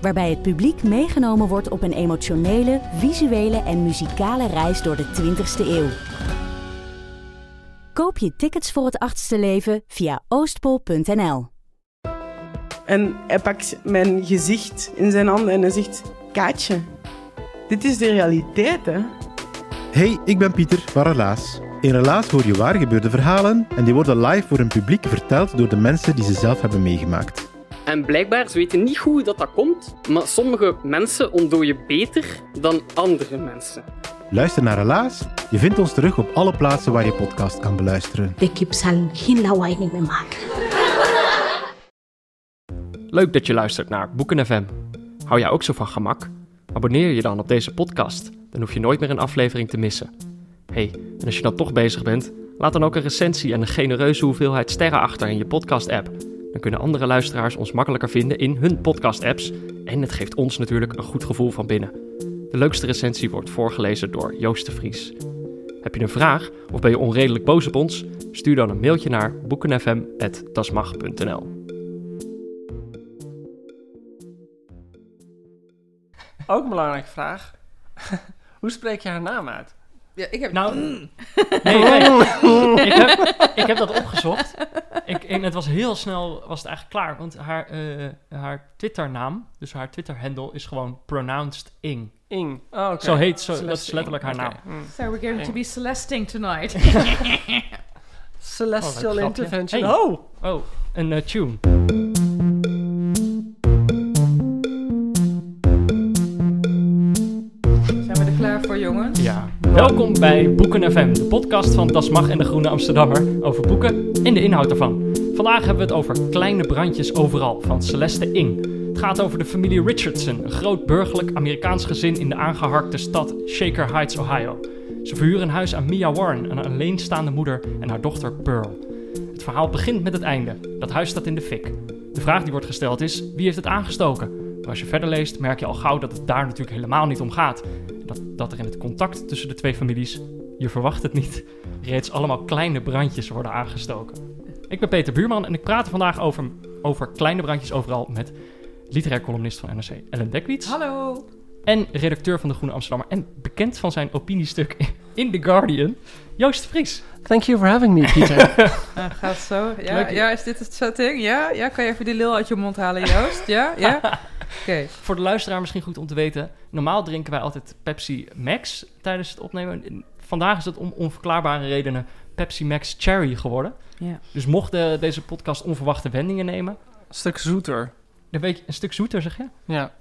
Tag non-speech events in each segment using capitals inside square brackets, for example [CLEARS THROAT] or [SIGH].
Waarbij het publiek meegenomen wordt op een emotionele, visuele en muzikale reis door de 20ste eeuw. Koop je tickets voor het achtste leven via oostpol.nl. En hij pakt mijn gezicht in zijn handen en hij zegt: Kaatje, dit is de realiteit, hè? Hey, ik ben Pieter van Relaas. In Relaas hoor je waar gebeurde verhalen en die worden live voor een publiek verteld door de mensen die ze zelf hebben meegemaakt. En blijkbaar, ze weten niet hoe dat, dat komt, maar sommige mensen ontdooien beter dan andere mensen. Luister naar Relaas. Je vindt ons terug op alle plaatsen waar je podcast kan beluisteren. De kip zal geen lawaai niet meer maken. Leuk dat je luistert naar Boeken FM. Hou jij ook zo van gemak? Abonneer je dan op deze podcast, dan hoef je nooit meer een aflevering te missen. hey, en als je dan toch bezig bent, laat dan ook een recensie en een genereuze hoeveelheid sterren achter in je podcast-app. Dan kunnen andere luisteraars ons makkelijker vinden in hun podcast-apps en het geeft ons natuurlijk een goed gevoel van binnen. De leukste recensie wordt voorgelezen door Joost de Vries. Heb je een vraag of ben je onredelijk boos op ons? Stuur dan een mailtje naar boekenfm.dasmag.nl. Ook een belangrijke vraag. [LAUGHS] Hoe spreek je haar naam uit? Ja, ik heb... Nou, [LAUGHS] nee, nee. ik, heb, ik heb dat opgezocht. Ik, en het was heel snel, was het eigenlijk klaar. Want haar, eh haar Twitternaam, dus haar Twitter-handle, is gewoon pronounced Ing. Ing. Oh, oké. Zo heet, zo, dat is letterlijk haar naam. Oké, hm. So we're going to be celesting tonight. [LAUGHS] Celestial Oh. Intervention. Hey. Oh! Oh, een eh, tune. Zijn we er klaar voor, jongens? Ja. Welkom bij Boeken FM, de podcast van Das Mag en de Groene Amsterdammer over boeken en de inhoud ervan. Vandaag hebben we het over Kleine Brandjes Overal van Celeste Ing. Het gaat over de familie Richardson, een groot burgerlijk Amerikaans gezin in de aangeharkte stad Shaker Heights, Ohio. Ze verhuren een huis aan Mia Warren, een alleenstaande moeder en haar dochter Pearl. Het verhaal begint met het einde. Dat huis staat in de fik. De vraag die wordt gesteld is, wie heeft het aangestoken? Maar als je verder leest, merk je al gauw dat het daar natuurlijk helemaal niet om gaat. Dat, dat er in het contact tussen de twee families, je verwacht het niet, reeds allemaal kleine brandjes worden aangestoken. Ik ben Peter Buurman en ik praat er vandaag over, over kleine brandjes overal met literair columnist van NRC Ellen Dekwits. Hallo. En redacteur van de Groene Amsterdammer en bekend van zijn opiniestuk in The Guardian, Joost de Vries. Thank you for having me, Peter. Uh, [LAUGHS] gaat zo. Ja, Leuk. ja, is dit het setting? Ja? Ja, kan je even die lul uit je mond halen, Joost? Ja? Ja? [LAUGHS] Oké. [LAUGHS] Voor de luisteraar misschien goed om te weten. Normaal drinken wij altijd Pepsi Max tijdens het opnemen. Vandaag is het om onverklaarbare redenen Pepsi Max Cherry geworden. Ja. Dus mocht de- deze podcast onverwachte wendingen nemen, Een stuk zoeter. dan weet je een stuk zoeter zeg je. Ja.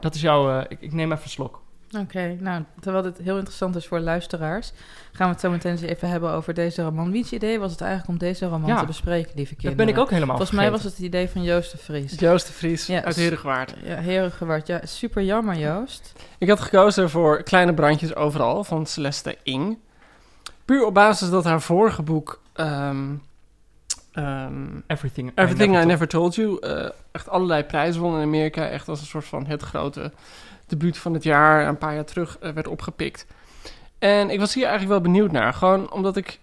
Dat is jouw. eh, ik, ik neem even een slok. Oké, nou, terwijl dit heel interessant is voor luisteraars, gaan we het zo meteen eens even hebben over deze roman. Wiens idee was het eigenlijk om deze roman Ja. te bespreken, lieve Dat kinderen? ben ik ook helemaal Volgens mij was het het idee van Joost de Vries. Joost de Vries Ja, uit Herengewaard. Ja, Herengeward. Ja, super jammer, Joost. Ik had gekozen voor Kleine Brandjes Overal van Celeste Ing. Puur op basis dat haar vorige boek... ehm, ehm, Everything, Everything I Never Never Told You eh, echt allerlei prijzen won in Amerika. Echt als een soort van het grote debuut van het jaar. Een paar jaar terug eh, werd opgepikt. En ik was hier eigenlijk wel benieuwd naar. Gewoon omdat ik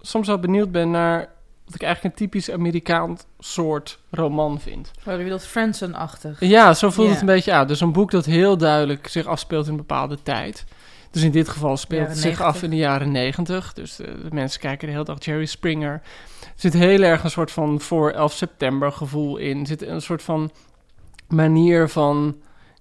soms wel benieuwd ben naar... wat ik eigenlijk een typisch Amerikaans soort roman vind. Oh, je bedoelt Franson-achtig. Ja, zo voelt het een beetje uit. Dus een boek dat heel duidelijk zich afspeelt in een bepaalde tijd. Dus in dit geval speelt het zich 90. af in de jaren negentig. Dus eh, de mensen kijken de hele dag Jerry Springer. Er zit heel erg een soort van voor 11 september gevoel in. Er zit een soort van manier van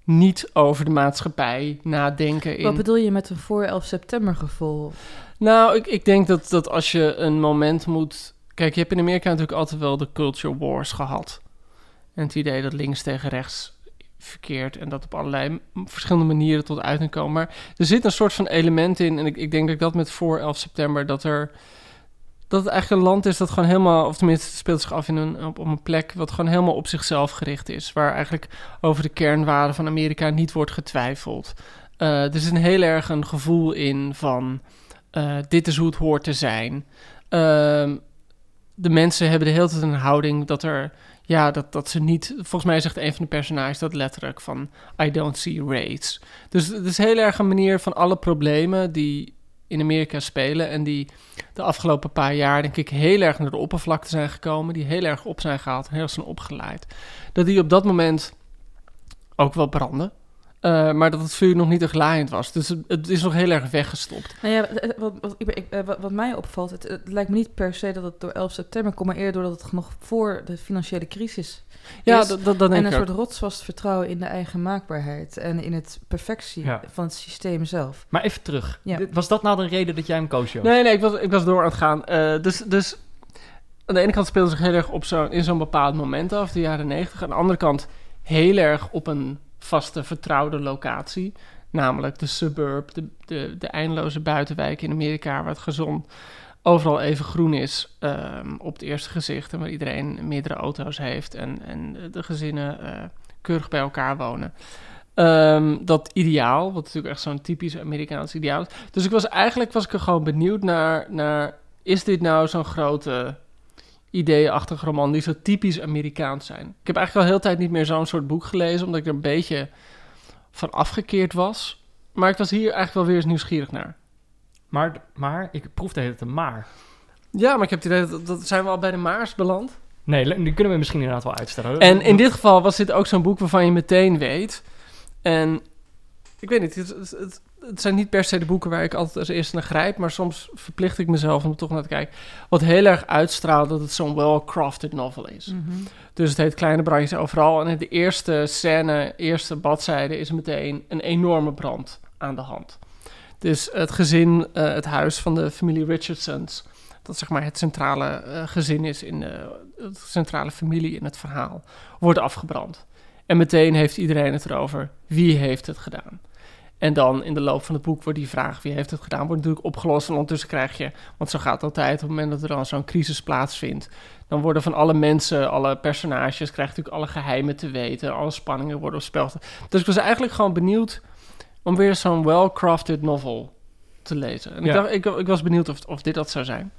niet over de maatschappij nadenken in. Wat bedoel je met een voor 11 september gevoel? Nou, ik, ik denk dat, dat als je een moment moet... Kijk, je hebt in Amerika natuurlijk altijd wel de culture wars gehad. En het idee dat links tegen rechts verkeerd... en dat op allerlei verschillende manieren tot uiting komen. Maar er zit een soort van element in... en ik, ik denk dat ik dat met voor 11 september... dat er... dat het eigenlijk een land is dat gewoon helemaal... of tenminste het speelt zich af in een, op, op een plek... wat gewoon helemaal op zichzelf gericht is. Waar eigenlijk over de kernwaarden van Amerika niet wordt getwijfeld. Eh, er is een heel erg een gevoel in van eh, dit is hoe het hoort te zijn. Ehm, de mensen hebben de hele tijd een houding dat er, ja, dat, dat ze niet, volgens mij zegt een van de personages dat letterlijk van I don't see race. Dus het is heel erg een manier van alle problemen die in Amerika spelen en die de afgelopen paar jaar denk ik heel erg naar de oppervlakte zijn gekomen, die heel erg op zijn gehaald en heel erg zijn opgeleid. Dat die op dat moment ook wel branden. Uh, maar dat het vuur nog niet echt laaiend was. Dus het, het, is nog heel erg weggestopt. Nou ja, wat, wat, ik, wat, wat mij opvalt, het, het, lijkt me niet per se dat het door 11 september komt, maar eerder doordat het nog voor de financiële crisis ja, is. dat, dat, dat en een soort rotsvast vertrouwen in de eigen maakbaarheid en in het perfectie Ja. van het systeem zelf. Maar even terug. Ja. Was dat nou de reden dat jij hem koos, Joost? Nee, nee, ik was, ik was door aan het gaan. Eh, dus, dus aan de ene kant speelde zich heel erg op zo, in zo'n bepaald moment af, de jaren negentig. Aan de andere kant heel erg op een vaste, vertrouwde locatie. Namelijk de suburb, de, de, de eindeloze buitenwijk in Amerika, waar het gezond overal even groen is ehm, op het eerste gezicht. En waar iedereen meerdere auto's heeft en, en de gezinnen eh, keurig bij elkaar wonen. Ehm, dat ideaal, wat natuurlijk echt zo'n typisch Amerikaans ideaal is. Dus ik was eigenlijk was ik er gewoon benieuwd naar, naar is dit nou zo'n grote ideeachtige roman die zo typisch Amerikaans zijn? Ik heb eigenlijk al heel tijd niet meer zo'n soort boek gelezen, omdat ik er een beetje van afgekeerd was. Maar ik was hier eigenlijk wel weer eens nieuwsgierig naar. Maar, maar ik proefde het een maar. Ja, maar ik heb het idee dat, dat zijn we al bij de Maars beland. Nee, die kunnen we misschien inderdaad wel uitstellen. En in dit geval was dit ook zo'n boek waarvan je meteen weet. En ik weet niet, het, het, het, het zijn niet per se de boeken waar ik altijd als eerste naar grijp, maar soms verplicht ik mezelf om er toch naar te kijken. Wat heel erg uitstraalt dat het zo'n well-crafted novel is. Dus het heet Kleine Brandjes Overal. En in de eerste scène, eerste bladzijde, is meteen een enorme brand aan de hand. Dus het gezin, eh, het huis van de familie Richardsons, dat zeg maar het centrale eh, gezin is in de het centrale familie in het verhaal, wordt afgebrand. En meteen heeft iedereen het erover wie heeft het gedaan. En dan in de loop van het boek wordt die vraag wie heeft het gedaan, wordt natuurlijk opgelost. En ondertussen krijg je, want zo gaat het altijd op het moment dat er dan zo'n crisis plaatsvindt, dan worden van alle mensen, alle personages, krijg je natuurlijk alle geheimen te weten, alle spanningen worden op spel. Dus ik was eigenlijk gewoon benieuwd om weer zo'n well-crafted novel te lezen. En ik, dacht, ik, ik was benieuwd of, of dit dat zou zijn.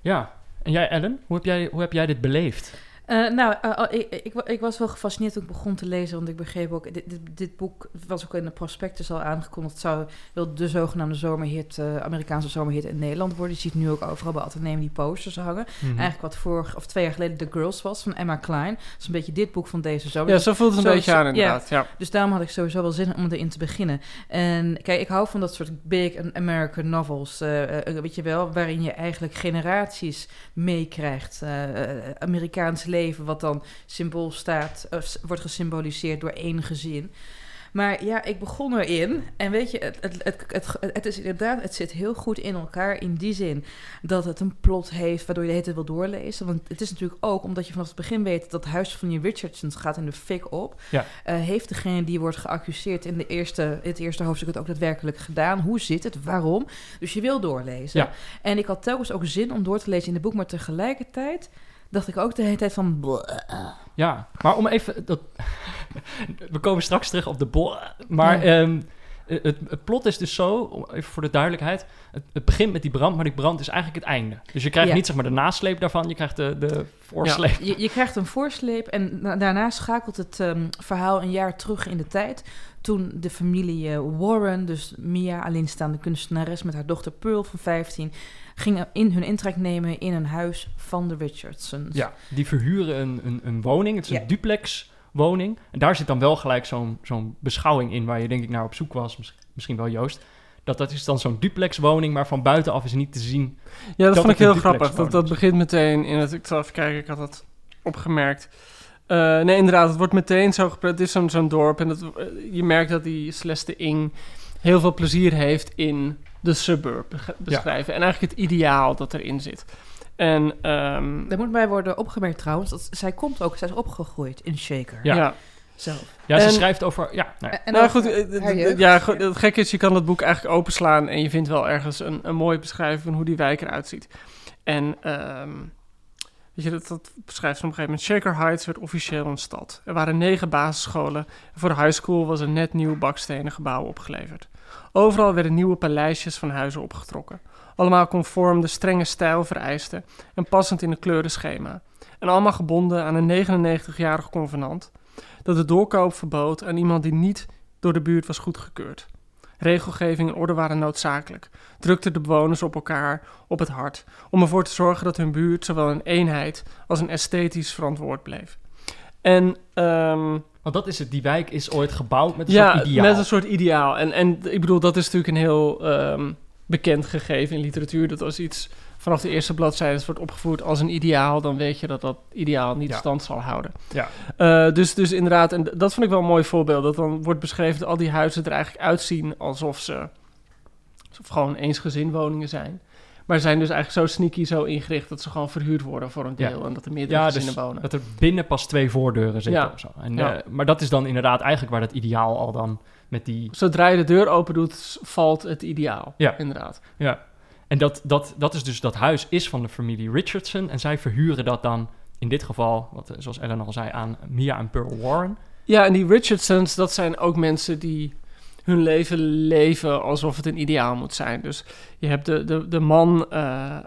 Ja. En jij, Ellen, hoe heb jij, hoe heb jij dit beleefd? Eh, nou, eh, oh, ik, ik, wa- ik was wel gefascineerd toen ik begon te lezen, want ik begreep ook, dit, dit, dit boek was ook in de prospectus al aangekondigd, het zou wel de zogenaamde zomerhit, eh, Amerikaanse zomerhit in Nederland worden. Je ziet nu ook overal bij Atheneum die posters hangen. Mhm. Eigenlijk wat vorig, of twee jaar geleden The Girls was, van Emma Klein. Dat is een beetje dit boek van deze zomer. Ja, zo voelt het een Zo- beetje zo- aan inderdaad. Ja. Dus daarom had ik sowieso wel zin om erin te beginnen. En kijk, ik hou van dat soort big American novels, weet je wel, waarin je eigenlijk generaties meekrijgt. eh, eh, Amerikaans leven, wat dan symbool staat, of wordt gesymboliseerd door één gezin. Maar ja, ik begon erin. En weet je, het, het, het, het, het is inderdaad, het zit heel goed in elkaar in die zin dat het een plot heeft waardoor je de hele tijd wil doorlezen. Want het is natuurlijk ook omdat je vanaf het begin weet dat het huis van die Richardsons gaat in de fik op. Ja. Eh, heeft degene die wordt geaccuseerd in, de eerste, in het eerste hoofdstuk het ook daadwerkelijk gedaan? Hoe zit het? Waarom? Dus je wil doorlezen. Ja. En ik had telkens ook zin om door te lezen in het boek, maar tegelijkertijd dacht ik ook de hele tijd van... Ja, maar om even... Dat, [LAUGHS] we komen straks terug op de bol. Maar Ja. ehm, het, het plot is dus zo, om- even voor de duidelijkheid... Het, het begint met die brand, maar die brand is eigenlijk het einde. Dus je krijgt Ja. niet zeg maar de nasleep daarvan, je krijgt de, de voorsleep. Je, je krijgt een voorsleep en na- daarna schakelt het ehm, verhaal een jaar terug in de tijd. Toen de familie eh, Warren, dus Mia, alleenstaande kunstenares met haar dochter Pearl van 15, gingen in hun intrek nemen in een huis van de Richardsons. Ja, die verhuren een, een, een woning. Het is Ja. een duplex woning. En daar zit dan wel gelijk zo'n zo'n beschouwing in... waar je denk ik naar op zoek was, mis- misschien wel Joost... Dat, dat is dan zo'n duplex woning, maar van buitenaf is niet te zien. Ja, dat, Dat vond ik heel grappig. Dat, dat begint meteen in het... Ik zal even kijken, ik had dat opgemerkt. Eh, nee, inderdaad, het wordt meteen zo gepraat. Het is zo'n zo'n dorp en dat, eh, je merkt dat die Celeste Ing heel veel plezier heeft in de suburb beschrijven. En eigenlijk het ideaal dat erin zit. En ehm, Er moet bij worden opgemerkt trouwens, dat zij komt ook, zij is opgegroeid in Shaker. Ja. ja. Zelf. Ja, ze En- schrijft over... Ja, nou. En nou goed, ja, goed, het gekke is, je kan dat boek eigenlijk openslaan en je vindt wel ergens een, een mooie beschrijving van hoe die wijk eruit ziet. En ehm, Weet je, dat, dat beschrijft ze op een gegeven moment. Shaker Heights werd officieel een stad. Er waren negen basisscholen. En voor de high school was een net nieuw bakstenen gebouw opgeleverd. Overal werden nieuwe paleisjes van huizen opgetrokken. Allemaal conform de strenge stijl vereisten en passend in het kleurenschema. En allemaal gebonden aan een 99-jarig convenant dat de doorkoop verbood aan iemand die niet door de buurt was goedgekeurd. Regelgeving en orde waren noodzakelijk, drukten de bewoners op elkaar op het hart om ervoor te zorgen dat hun buurt zowel een eenheid als een esthetisch verantwoord bleef. En ehm, Want dat is het, die wijk is ooit gebouwd met een ja, soort ideaal. met een soort ideaal. En, en ik bedoel, dat is natuurlijk een heel ehm, bekend gegeven in literatuur. Dat als iets vanaf de eerste bladzijde wordt opgevoerd als een ideaal, dan weet je dat dat ideaal niet Ja. stand zal houden. Ja. Eh, dus, dus inderdaad, en dat vond ik wel een mooi voorbeeld. Dat dan wordt beschreven dat al die huizen er eigenlijk uitzien alsof ze alsof gewoon eensgezinwoningen zijn. Maar zijn dus eigenlijk zo sneaky, zo ingericht dat ze gewoon verhuurd worden voor een Ja. deel. En dat er meerdere Ja, gezinnen dus wonen. dat er binnen pas twee voordeuren zitten Ja. of zo. En, Ja. eh, maar dat is dan inderdaad eigenlijk waar dat ideaal al dan met die... Zodra je de deur open doet, valt het ideaal. Ja. Inderdaad. Ja. En dat, dat, dat is dus, dat huis is van de familie Richardson. En zij verhuren dat dan, in dit geval, wat, eh, zoals Ellen al zei, aan Mia en Pearl Warren. Ja, en die Richardsons, dat zijn ook mensen die hun leven leven alsof het een ideaal moet zijn. Dus je hebt de, de, de man, eh, eh.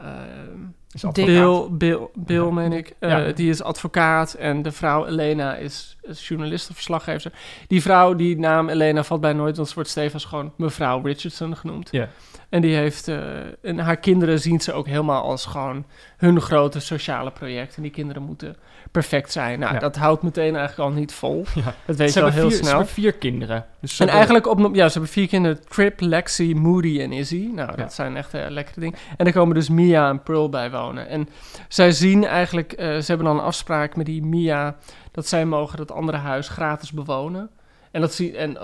Bill, Bill, Bill Ja. meen ik, eh, Ja. die is advocaat. En de vrouw Elena is, is journalist of verslaggever. Die vrouw, die naam Elena valt bij nooit, want ze wordt stevast gewoon mevrouw Richardson genoemd. Ja. En die heeft, eh, en haar kinderen zien ze ook helemaal als gewoon hun grote sociale project. En die kinderen moeten perfect zijn. Nou, Ja. dat houdt meteen eigenlijk al niet vol. Ja. Dat weet ze je al heel vier, Ze snel. hebben vier kinderen. Dus En eigenlijk op, ja, ze hebben vier kinderen: Trip, Lexi, Moody en Izzy. Nou, dat Ja. zijn echt eh, lekkere dingen. En er komen dus Mia en Pearl bij wonen. En zij zien eigenlijk, eh, ze hebben dan een afspraak met die Mia dat zij mogen dat andere huis gratis bewonen. En dat zien en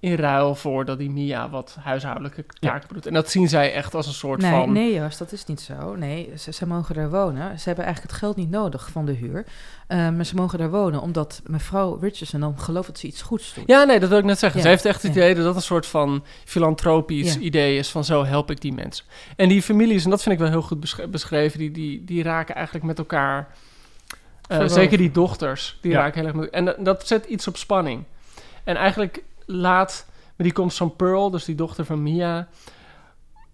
in ruil voor dat die Mia wat huishoudelijke taken doet. En dat zien zij echt als een soort Nee, van. nee, Joost, dat is niet zo. Nee, ze, ze mogen daar wonen. Ze hebben eigenlijk het geld niet nodig van de huur. Eh, maar ze mogen daar wonen omdat mevrouw Richardson dan gelooft dat ze iets goeds doet. Ja, nee, dat wil ik net zeggen. Ja, Ze heeft echt het ja. idee dat dat een soort van filantropisch idee is van zo help ik die mensen. En die families, en dat vind ik wel heel goed besch- beschreven, die, die, die raken eigenlijk met elkaar, eh, zeker die dochters, die raken heel erg met En dat, dat zet iets op spanning. En eigenlijk laat, met die komst van Pearl, dus die dochter van Mia,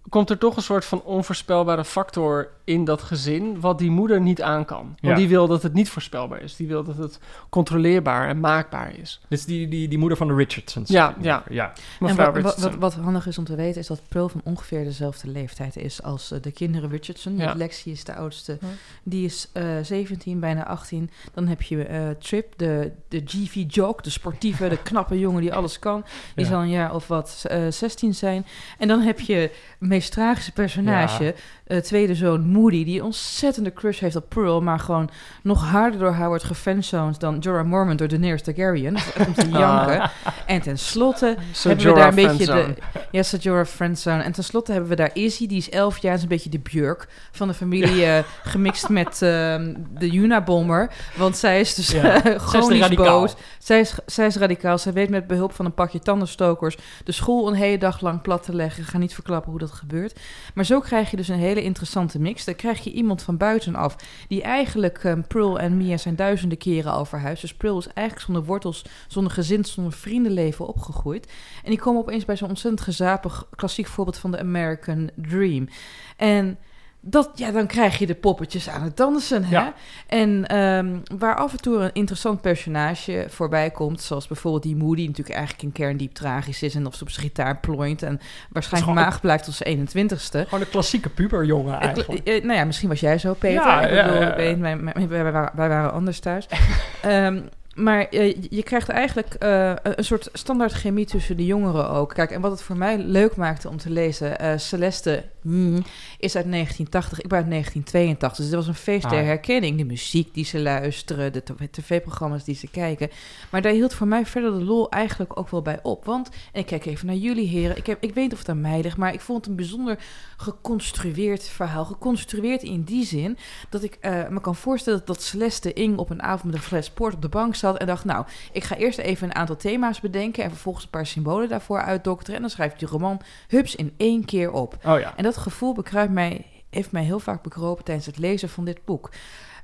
komt er toch een soort van onvoorspelbare factor in dat gezin, wat die moeder niet aan kan. Want Ja. die wil dat het niet voorspelbaar is. Die wil dat het controleerbaar en maakbaar is. Dit is die, die, die moeder van de Richardsons. Ja, ja. ja. En Mevrouw wat, wat, Richardson. wat, wat handig is om te weten is dat Pearl van ongeveer dezelfde leeftijd is als eh, de kinderen Richardson. Ja. Lexi is de oudste. Ja. Die is eh 17, bijna 18. Dan heb je eh, Trip, de, de GV Joke, de sportieve, de [LAUGHS] knappe jongen die alles kan. Die Ja. zal een jaar of wat eh 16 zijn. En dan heb je het meest tragische personage, eh, tweede zoon Moody, die een ontzettende crush heeft op Pearl, maar gewoon nog harder door haar wordt dan Jorah Mormont door Daenerys Targaryen. Om te [LAUGHS] janken. En tenslotte [LAUGHS] hebben we daar een Jorah beetje de... Ja, Sajora Friendzone. En tenslotte hebben we daar Izzy, die is 11 jaar, is een beetje de Björk van de familie, eh, gemixt met [LAUGHS] ehm, de Unabomber. Want zij is dus Ja. eh, chronisch boos. Zij is, zij is radicaal. Zij weet met behulp van een pakje tandenstokers de school een hele dag lang plat te leggen. Ik ga niet verklappen hoe dat gebeurt. Maar zo krijg je dus een hele interessante mix. Krijg je iemand van buitenaf die eigenlijk ehm, Pearl en Mia zijn duizenden keren al verhuisd. Dus Pearl is eigenlijk zonder wortels, zonder gezin, zonder vriendenleven opgegroeid. En die komen opeens bij zo'n ontzettend gezapig klassiek voorbeeld van de American Dream. En dat, ja, dan krijg je de poppetjes aan het dansen. Hè? Ja. En ehm, waar af en toe een interessant personage voorbij komt, zoals bijvoorbeeld die Moody, natuurlijk eigenlijk in kern diep tragisch is en of ze op zijn gitaar plooit en waarschijnlijk maag blijft tot zijn 21ste. Gewoon een klassieke puberjongen eigenlijk. eh, nou ja, misschien was jij zo, Peter. Ja, ik bedoel, ja, ja. ik weet, wij, wij- wij waren, wij waren anders thuis. [LAUGHS] Ehm, maar eh, je krijgt eigenlijk eh, een soort standaard chemie tussen de jongeren ook. Kijk, en wat het voor mij leuk maakte om te lezen... eh, Celeste mm, is uit 1980, ik ben uit 1982. Dus dit was een feest der Ah. herkenning. De muziek die ze luisteren, de tv- tv-programma's die ze kijken. Maar daar hield voor mij verder de lol eigenlijk ook wel bij op. Want, en ik kijk even naar jullie heren... Ik, heb, ik weet niet of het aan mij ligt, maar ik vond het een bijzonder geconstrueerd verhaal. Geconstrueerd in die zin dat ik me kan voorstellen dat Celeste Ing op een avond met een fles port op de bank zat en dacht, nou, ik ga eerst even een aantal thema's bedenken en vervolgens een paar symbolen daarvoor uitdokteren en dan schrijft die roman hups in één keer op. Oh ja. En dat gevoel bekruipt mij heeft mij heel vaak bekropen tijdens het lezen van dit boek.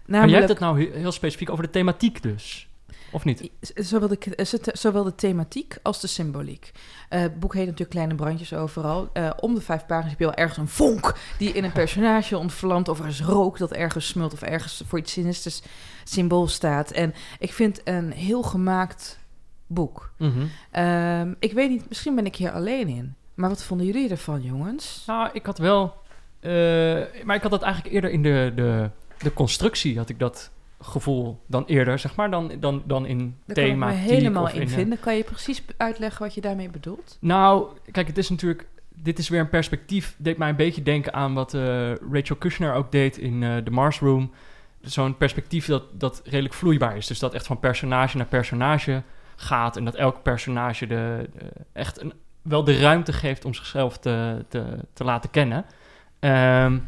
Maar jij hebt het nou he- heel specifiek over de thematiek dus, of niet? Zowel de, zowel de thematiek als de symboliek. Eh, het boek heet natuurlijk Kleine Brandjes Overal. Eh, om de vijf pagina's heb je wel ergens een vonk die in een [LAUGHS] personage ontvlamt. Of er is rook dat ergens smult of ergens voor iets sinisters symbool staat. En ik vind een heel gemaakt boek. Mhm. Ehm, ik weet niet, misschien ben ik hier alleen in. Maar wat vonden jullie ervan, jongens? Nou, ik had wel... eh, maar ik had dat eigenlijk eerder in de, de, de constructie, had ik dat gevoel dan eerder, zeg maar, dan, dan, dan in Daar kan ik thema. me helemaal in vinden. Kan je precies uitleggen wat je daarmee bedoelt? Nou, kijk, het is natuurlijk... Dit is weer een perspectief, deed mij een beetje denken aan wat eh, Rachel Kushner ook deed in eh The Mars Room. Zo'n perspectief dat, dat redelijk vloeibaar is. Dus dat echt van personage naar personage gaat. En dat elk personage de, echt een, wel de ruimte geeft om zichzelf te, te, te laten kennen. Ehm,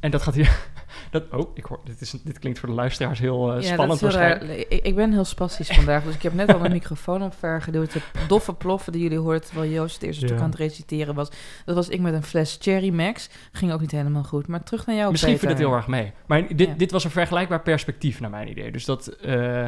en dat gaat hier... Dat, oh, ik hoor, dit, is, dit klinkt voor de luisteraars heel eh, spannend heel waarschijnlijk. Ik, ik ben heel spastisch vandaag, dus ik heb net al mijn microfoon opvergeduwd. De doffe ploffen die jullie hoort terwijl Joost het eerste Ja. stuk aan het reciteren was. Dat was ik met een fles Cherry Max. Ging ook niet helemaal goed. Maar terug naar jou, Misschien Peter. viel het heel erg mee. Maar dit, Ja. dit was een vergelijkbaar perspectief naar mijn idee. Dus dat eh,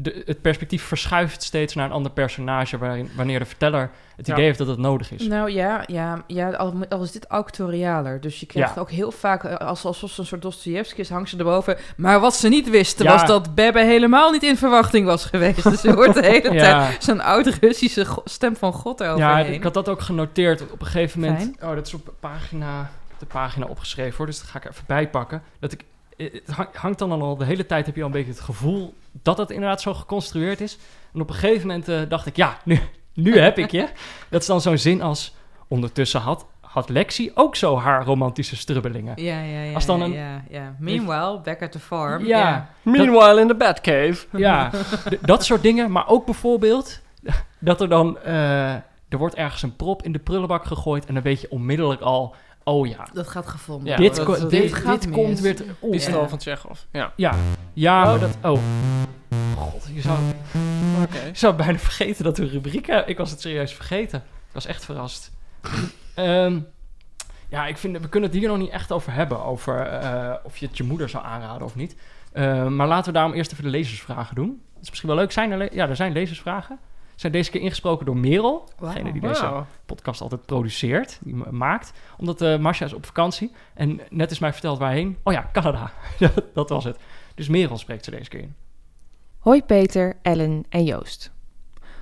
de, het perspectief verschuift steeds naar een ander personage... Waarin, wanneer de verteller het Ja. idee heeft dat het nodig is. Nou ja, ja, ja al, al is dit auctorialer. Dus je krijgt Ja. ook heel vaak, eh, als, alsof ze een soort Dostoevsky is, hangt ze erboven. Maar wat ze niet wisten, Ja. was dat Bebbe helemaal niet in verwachting was geweest. Dus je hoort de [LAUGHS] hele Ja. tijd zo'n oud-Russische stem van God Ja, overheen. ik had dat ook genoteerd op een gegeven moment. Fijn. Oh, dat is op pagina, de pagina opgeschreven hoor. Dus dat ga ik even bijpakken. Dat ik, het hang- hangt dan al de hele tijd heb je al een beetje het gevoel dat het inderdaad zo geconstrueerd is. En op een gegeven moment eh, dacht ik, ja, nu, nu heb ik je. [LAUGHS] Dat is dan zo'n zin als ondertussen had, had Lexi ook zo haar romantische strubbelingen. Ja, ja, ja. Als dan een- ja, ja. Meanwhile, back at the farm. Ja, Meanwhile in the Batcave. Ja, [LAUGHS] dat soort dingen. Maar ook bijvoorbeeld [LAUGHS] dat er dan... eh, er wordt ergens een prop in de prullenbak gegooid... en dan weet je onmiddellijk al... Oh ja, Dat gaat gevonden. Ja, dit, dat- ko- dat- dit, dit gaat dit mis. komt weer... te- Pistool Ja. van Tsjechov. Ja. Ja, ja maar dat... Oh. God, je zou, Oké. je zou bijna vergeten dat we een rubriek hebben. Ik was het serieus vergeten. Ik was echt verrast. Ehm, ja, ik vind... We kunnen het hier nog niet echt over hebben. Over eh, of je het je moeder zou aanraden of niet. Ehm, maar laten we daarom eerst even de lezersvragen doen. Dat is misschien wel leuk. Zijn er ja, er zijn lezersvragen. Zijn deze keer ingesproken door Merel. Degene die deze podcast altijd produceert, die ma- maakt. Omdat eh Marcia is op vakantie. En net is mij verteld waarheen. Oh ja, Canada. [LAUGHS] Ja, dat was het. Dus Merel spreekt ze deze keer in. Hoi Peter, Ellen en Joost.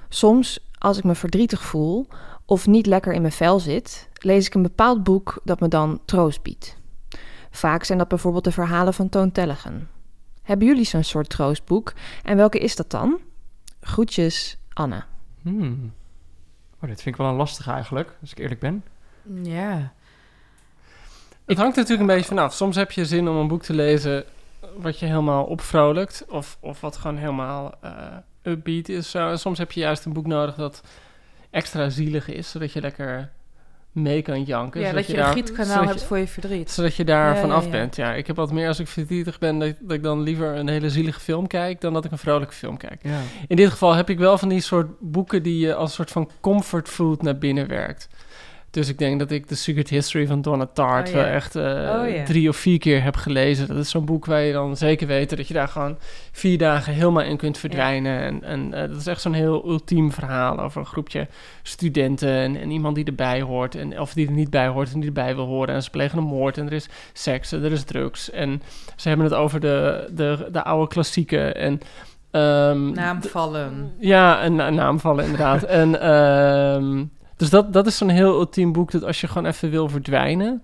Soms, als ik me verdrietig voel of niet lekker in mijn vel zit, lees ik een bepaald boek dat me dan troost biedt. Vaak zijn dat bijvoorbeeld de verhalen van Toon Tellegen. Hebben jullie zo'n soort troostboek en welke is dat dan? Groetjes, Anne. Hmm. Oh, dit vind ik wel een lastige eigenlijk, als ik eerlijk ben. Ja. Het hangt natuurlijk een beetje vanaf. Soms heb je zin om een boek te lezen wat je helemaal opvrolijkt. Of, of wat gewoon helemaal eh, upbeat is. Zo. En soms heb je juist een boek nodig dat extra zielig is. Zodat je lekker mee kan janken. ja, zodat dat je, daar- een gietkanaal hebt je- voor je verdriet. Zodat je daar Ja, vanaf ja, ja. bent. Ja, ik heb wat meer als ik verdrietig ben... Dat, dat ik dan liever een hele zielige film kijk... dan dat ik een vrolijke film kijk. Ja. In dit geval heb ik wel van die soort boeken... die je als soort van comfort food naar binnen werkt. Dus ik denk dat ik The Secret History van Donna Tartt... Oh, wel echt eh, Oh, drie of vier keer heb gelezen. Dat is zo'n boek waar je dan zeker weet... dat je daar gewoon vier dagen helemaal in kunt verdwijnen. En, en eh, dat is echt zo'n heel ultiem verhaal... over een groepje studenten en, en iemand die erbij hoort... En, of die er niet bij hoort en die erbij wil horen. En ze plegen een moord en er is seks en er is drugs. En ze hebben het over de, de, de oude klassieken en... ehm, Naamvallen. ja, een, een naamvallen inderdaad. [LAUGHS] en, ehm, dus dat, dat is zo'n heel ultiem boek dat als je gewoon even wil verdwijnen...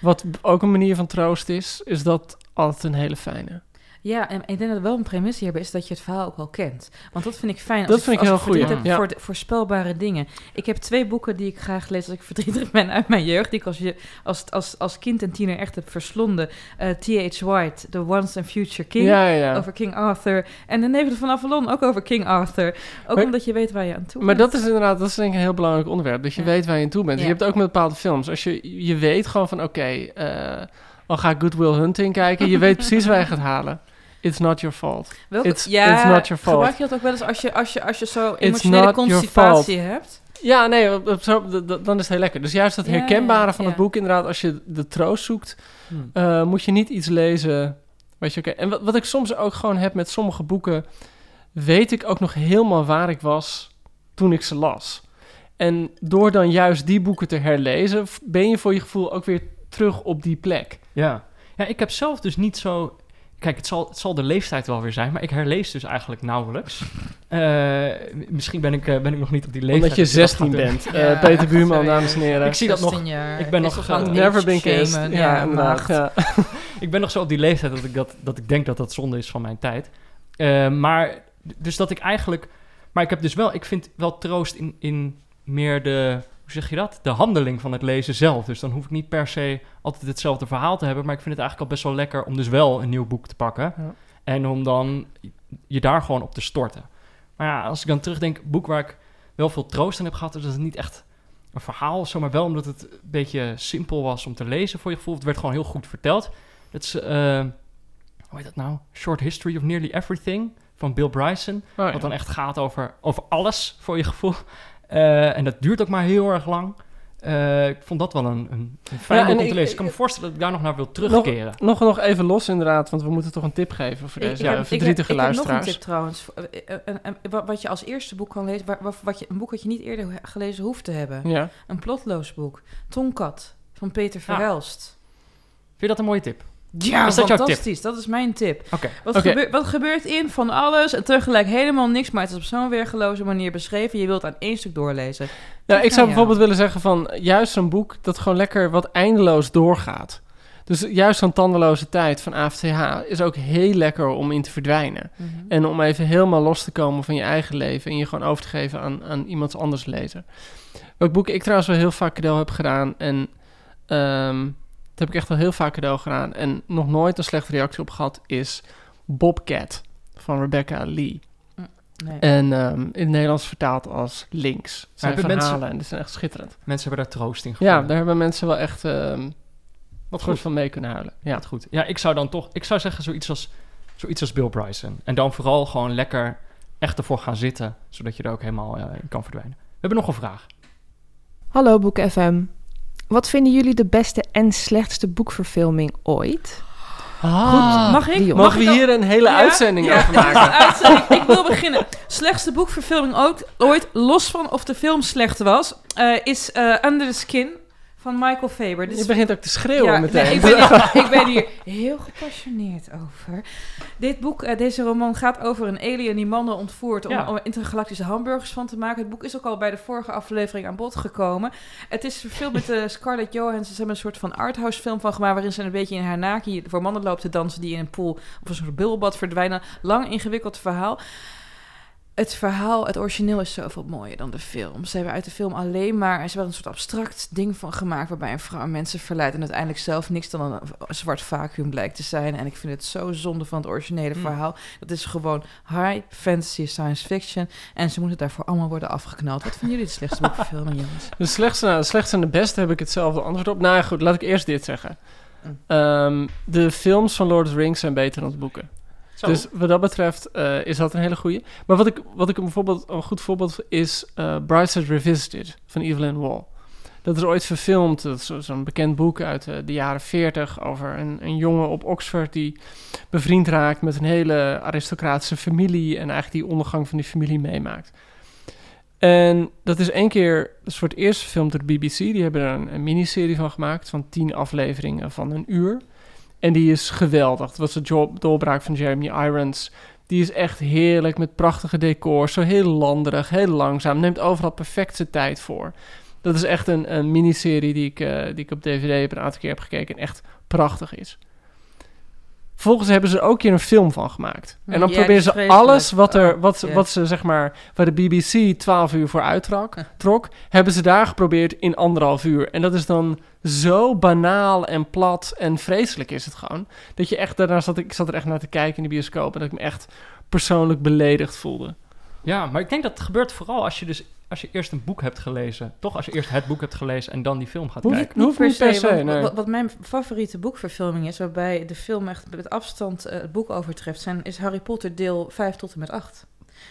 wat ook een manier van troost is, is dat altijd een hele fijne. Ja, en ik denk dat wel een premisse hierbij is dat je het verhaal ook al kent. Want dat vind ik fijn. Als Dat vind ik heel heb ja. Voor voorspelbare dingen. Ik heb twee boeken die ik graag lees als ik verdrietig ben uit mijn jeugd. Die ik als, je, als, als, als kind en tiener echt heb verslonden. Eh, T.H. White, The Once and Future King. Ja. Over King Arthur. En De Negende van Avalon, ook over King Arthur. Ook Maar- omdat je weet waar je aan toe Maar bent. dat is inderdaad, dat is denk ik een heel belangrijk onderwerp. Dat je weet waar je aan toe bent. Ja. Je hebt ook met bepaalde films. Als je, je weet gewoon van, oké, eh, al ga ik Good Will Hunting kijken. Je weet precies waar je gaat halen. It's not your fault. Welke- It's, ja, it's not your fault. gebruik je dat ook wel eens als je, als je, als je zo emotionele constipatie hebt? Ja, nee, op- dan is het heel lekker. Dus juist het Ja, herkenbare ja, van ja. het boek, inderdaad, als je de troost zoekt, Hmm. eh, moet je niet iets lezen. Weet je, oké. En wat, wat ik soms ook gewoon heb met sommige boeken, weet ik ook nog helemaal waar ik was toen ik ze las. En door dan juist die boeken te herlezen, ben je voor je gevoel ook weer terug op die plek. Ja. ja, ik heb zelf dus niet zo... Kijk, het zal, het zal de leeftijd wel weer zijn, maar ik herlees dus eigenlijk nauwelijks. [LAUGHS] Eh, misschien ben ik, eh, ben ik nog niet op die leeftijd. Omdat je dat ik dat 16 ga doen. bent. Ja, Eh, Peter Buurman, sorry. dames en heren. Ik zie dat nog. 16 jaar. ik ben Is nog, het Never been kissed. Ja, inderdaad. maagd. Ja. [LAUGHS] Ik ben nog zo op die leeftijd dat ik, dat, dat ik denk dat dat zonde is van mijn tijd. Eh, maar, dus dat ik eigenlijk... Maar ik heb dus wel... Ik vind wel troost in, in meer de... Hoe zeg je dat? De handeling van het lezen zelf. Dus dan hoef ik niet per se altijd hetzelfde verhaal te hebben. Maar ik vind het eigenlijk al best wel lekker om dus wel een nieuw boek te pakken. Ja. En om dan je daar gewoon op te storten. Maar ja, als ik dan terugdenk, boek waar ik wel veel troost in heb gehad... is dat het niet echt een verhaal of zo, maar wel omdat het een beetje simpel was om te lezen voor je gevoel. Het werd gewoon heel goed verteld. Het is, eh, hoe heet dat nou? Short History of Nearly Everything van Bill Bryson. Oh, ja. Wat dan echt gaat over, over alles voor je gevoel. Eh, en dat duurt ook maar heel erg lang. Eh, ik vond dat wel een, een, een fijn Ja, boek en om te ik- lezen. Ik kan me voorstellen dat ik daar nog naar wil terugkeren. Nog, nog even los inderdaad, want we moeten toch een tip geven voor deze ik ja, heb- verdrietige ik heb, ik heb nog luisteraars. een tip trouwens. Eh, wat- Wat je als eerste boek kan lezen, wa- wa- wat je, een boek dat je niet eerder gelezen hoeft te hebben. Ja. Een plotloos boek. Tonkat van Peter Verhelst. Vind je dat een mooie tip? Ja, Is dat fantastisch. Dat is mijn tip. Wat, gebeurt, wat gebeurt in van alles en tegelijk helemaal niks, maar het is op zo'n weergeloze manier beschreven. Je wilt aan één stuk doorlezen. Nou, ik zou ja. bijvoorbeeld willen zeggen van juist zo'n boek dat gewoon lekker wat eindeloos doorgaat. Dus juist zo'n tandeloze tijd van AFTH is ook heel lekker om in te verdwijnen. Mhm. En om even helemaal los te komen van je eigen leven en je gewoon over te geven aan, aan iemands anders lezer. Welk boek ik trouwens wel heel vaak cadeau heb gedaan en ehm, dat heb ik echt wel heel vaak cadeau gedaan en nog nooit een slechte reactie op gehad is Bobcat van Rebecca Lee. Nee. En ehm, in het Nederlands vertaald als Links. Het zijn hebben verhalen mensen- en die zijn echt schitterend. Mensen hebben daar troost in Ja, gevonden. daar hebben mensen wel echt ehm Wat goed. van mee kunnen huilen. Ja. Wat goed. Ja, ik zou dan toch... Ik zou zeggen zoiets als, zoiets als Bill Bryson. En dan vooral gewoon lekker echt ervoor gaan zitten. Zodat je er ook helemaal eh, in kan verdwijnen. We hebben nog een vraag. Hallo Boek FM. Wat vinden jullie de beste en slechtste boekverfilming ooit? Ah, Mag ik? Mag Mogen we ik hier een hele Ja? uitzending Ja, over maken? [LAUGHS] een uitzending. Ik wil beginnen. Slechtste boekverfilming ooit, ooit los van of de film slecht was, eh, is eh, Under the Skin van Michael Faber. Dit Je begint ook te schreeuwen Ja, meteen. nee, ik, ben hier, [LAUGHS] ik ben hier heel gepassioneerd over. Dit boek, eh, deze roman gaat over een alien die mannen ontvoert om, Ja. om er intergalactische hamburgers van te maken. Het boek is ook al bij de vorige aflevering aan bod gekomen. Het is verfilmd met eh, Scarlett Johansson. Ze hebben een soort van arthouse film van gemaakt waarin ze een beetje in haar naki voor mannen loopt te dansen die in een pool of een soort bubbelbad verdwijnen. Lang ingewikkeld verhaal. Het verhaal, het origineel is zoveel mooier dan de film. Ze hebben uit de film alleen maar... Ze hebben een soort abstract ding van gemaakt... waarbij een vrouw mensen verleidt... en uiteindelijk zelf niks dan een, zwart vacuüm blijkt te zijn. En ik vind het zo zonde van het originele Mm. verhaal. Dat is gewoon high fantasy science fiction. En ze moeten daarvoor allemaal worden afgeknald. Wat vinden jullie de slechtste boekverfilming, jongens? [LAUGHS] De slechtste, nou, de slechtste en de beste heb ik hetzelfde antwoord op. Nou ja, goed, laat ik eerst dit zeggen. Mm. Ehm, de films van Lord of the Rings zijn beter dan de boeken. Dus wat dat betreft eh, is dat een hele goeie. Maar wat ik, wat ik een, een goed voorbeeld is uh, Brightside Revisited van Evelyn Waugh. Dat is ooit verfilmd. Dat is zo- zo'n bekend boek uit eh, de jaren 40 over een, een jongen op Oxford die bevriend raakt met een hele aristocratische familie en eigenlijk die ondergang van die familie meemaakt. En dat is één keer, dat is voor het eerst gefilmd door de BBC. Die hebben er een, een miniserie van gemaakt van tien afleveringen van een uur. En die is geweldig. Dat was de doorbraak van Jeremy Irons. Die is echt heerlijk met prachtige decors. Zo heel landerig, heel langzaam. Neemt overal perfect zijn tijd voor. Dat is echt een, een miniserie die ik, eh, die ik op DVD een aantal keer heb gekeken. En echt prachtig is. Vervolgens hebben ze er ook keer een film van gemaakt. En dan ja, proberen ze alles wat, er, Oh, wat, wat ze zeg maar, waar de BBC 12 uur voor uittrok, trok, hebben ze daar geprobeerd in anderhalf uur. En dat is dan zo banaal en plat en vreselijk is het gewoon. Dat je echt, daarna zat ik, ik zat er echt naar te kijken in de bioscoop en dat ik me echt persoonlijk beledigd voelde. Ja, maar ik denk dat het gebeurt vooral als je dus als je eerst een boek hebt gelezen. Toch als je eerst het boek hebt gelezen en dan die film gaat kijken. hoeft niet per se, want nee. wat, wat mijn favoriete boekverfilming is, waarbij de film echt met afstand eh, het boek overtreft, zijn, is Harry Potter deel 5 tot en met 8.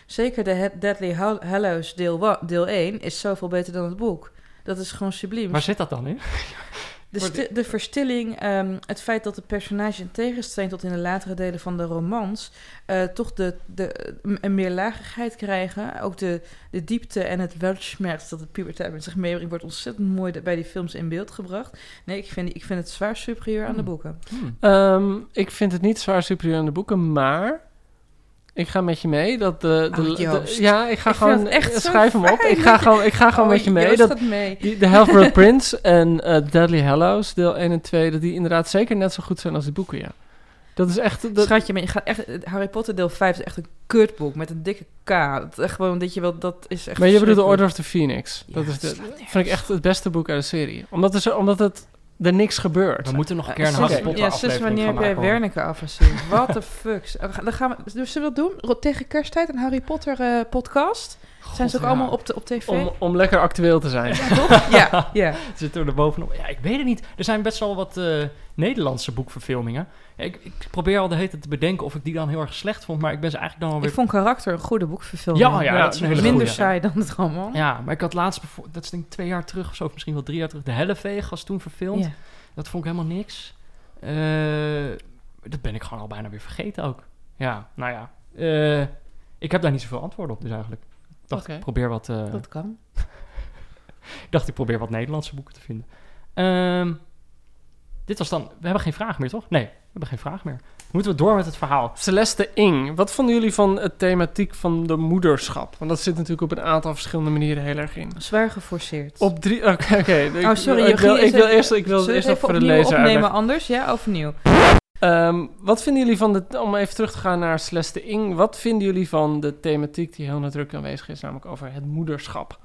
Zeker de Deadly Hal- Hallows deel, deel 1 is zoveel beter dan het boek. Dat is gewoon subliem. Waar zit dat dan in? [LAUGHS] De, sti- de verstilling, ehm, het feit dat de personage in tegenstelling tot in de latere delen van de romans... eh, toch de, de, een meer lagigheid krijgen. Ook de, de diepte en het weltschmerz dat het puberteit met zich meebrengt... wordt ontzettend mooi bij die films in beeld gebracht. Nee, ik vind, ik vind het zwaar superieur aan de Hmm. boeken. Ehm, ik vind het niet zwaar superieur aan de boeken, maar ik ga met je mee. Dat de, de, Oh, de- ja, ik ga Ik gewoon echt zo schrijf hem op. Ik ga gewoon, ik ga gewoon Oh, met je mee. Joost Dat, mee. die- de Half-Blood Prince en eh, Deadly Hallows, deel 1 en 2, dat die inderdaad zeker net zo goed zijn als die boeken, ja. Dat is echt... Dat, Schatje, maar je gaat echt, Harry Potter deel 5 is echt een kutboek met een dikke K. Dat is echt gewoon dat je wel, dat is echt maar je bedoelt de verschrikkelijk. Order of the Phoenix. Ja, dat is de, vind ik echt het beste boek uit de serie. Omdat, zo- omdat het, er niks gebeurt. We moeten nog een keer Eh, een Potter Ja, wanneer heb jij. Wernicke afgezien? [LAUGHS] What the fuck. Gaan- Dan gaan we, dus zullen we dat doen? Tegen kersttijd een Harry Potter eh, podcast? Zijn ze ook ja. allemaal op, de, op tv? Om, om lekker actueel te zijn. Ja, toch? ja, ja. [LAUGHS] Zitten we er bovenop? Ja, ik weet het niet. Er zijn best wel wat eh, Nederlandse boekverfilmingen. Ik, ik probeer al de hele tijd te bedenken of ik die dan heel erg slecht vond, maar ik ben ze eigenlijk dan Ik alweer... vond karakter een goede boekverfilming. Ja, ja, dat is een hele Minder goeie. saai dan het roman. Ja, maar ik had laatst, dat is denk ik twee jaar terug of zo, of misschien wel drie jaar terug, de Helleveeg was toen verfilmd. Ja. Dat vond ik helemaal niks. Eh, dat ben ik gewoon al bijna weer vergeten ook. Ja, nou ja. Eh, ik heb daar niet zoveel antwoorden op dus eigenlijk. Ik dacht, ik probeer wat... eh, Dat kan. [LAUGHS] ik dacht, ik probeer wat Nederlandse boeken te vinden. Ehm, dit was dan... We hebben geen vraag meer, toch? Nee, we hebben geen vraag meer. Moeten we door met het verhaal? Celeste Ing, wat vonden jullie van het thematiek van de moederschap? Want dat zit natuurlijk op een aantal verschillende manieren heel erg in. Zwaar geforceerd. Op drie... Oké, oké. [LAUGHS] ik- oh, sorry. Ik wil, Jochie, ik wil eerst, ik wil eerst nog voor even de lezer opnemen uitleggen. anders? Ja, overnieuw. Ehm, wat vinden jullie van de... Om even terug te gaan naar Celeste Ing. Wat vinden jullie van de thematiek die heel nadrukkelijk aanwezig is? Namelijk over het moederschap.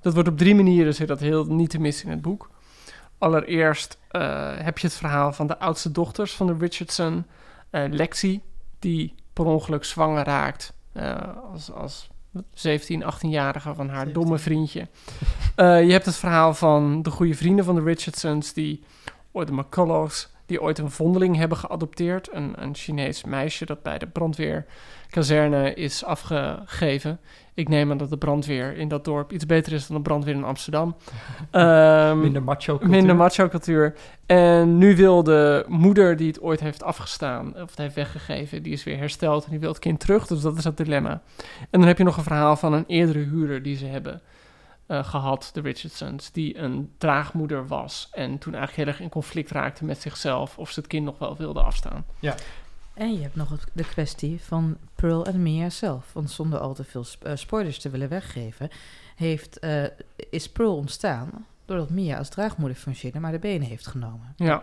Dat wordt op drie manieren zit dat heel niet te missen in het boek. Allereerst eh, heb je het verhaal van de oudste dochters van de Richardson. eh, Lexi, die per ongeluk zwanger raakt eh, als, als 17, 18-jarige van haar 17. domme vriendje. [LAUGHS] Je hebt het verhaal van de goede vrienden van de Richardsons, die ooit de McCullochs, die ooit een vondeling hebben geadopteerd. Een, een Chinees meisje dat bij de brandweerkazerne is afgegeven. Ik neem aan dat de brandweer in dat dorp iets beter is dan de brandweer in Amsterdam. [LAUGHS] Ehm, Minder macho cultuur. Minder macho-cultuur. En nu wil de moeder die het ooit heeft afgestaan, of het heeft weggegeven, die is weer hersteld en die wil het kind terug. Dus dat is het dilemma. En dan heb je nog een verhaal van een eerdere huurder die ze hebben eh, gehad, de Richardsons, die een draagmoeder was. En toen eigenlijk heel erg in conflict raakte met zichzelf of ze het kind nog wel wilde afstaan. En je hebt nog het- de kwestie van Pearl en Mia zelf. Want zonder al te veel sp- eh, spoilers te willen weggeven, heeft, eh, is Pearl ontstaan doordat Mia als draagmoeder fungeerde, maar de benen heeft genomen. Ja,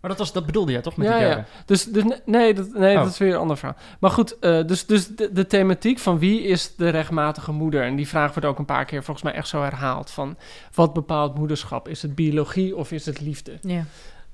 Maar dat, was, dat bedoelde jij toch met ja, die ja. Dus, dus ne- nee, dat, nee Oh. dat is weer een ander verhaal. Maar goed, eh, dus, dus de, de thematiek van wie is de rechtmatige moeder? En die vraag wordt ook een paar keer volgens mij echt zo herhaald. Van wat bepaalt moederschap? Is het biologie of is het liefde? Ja.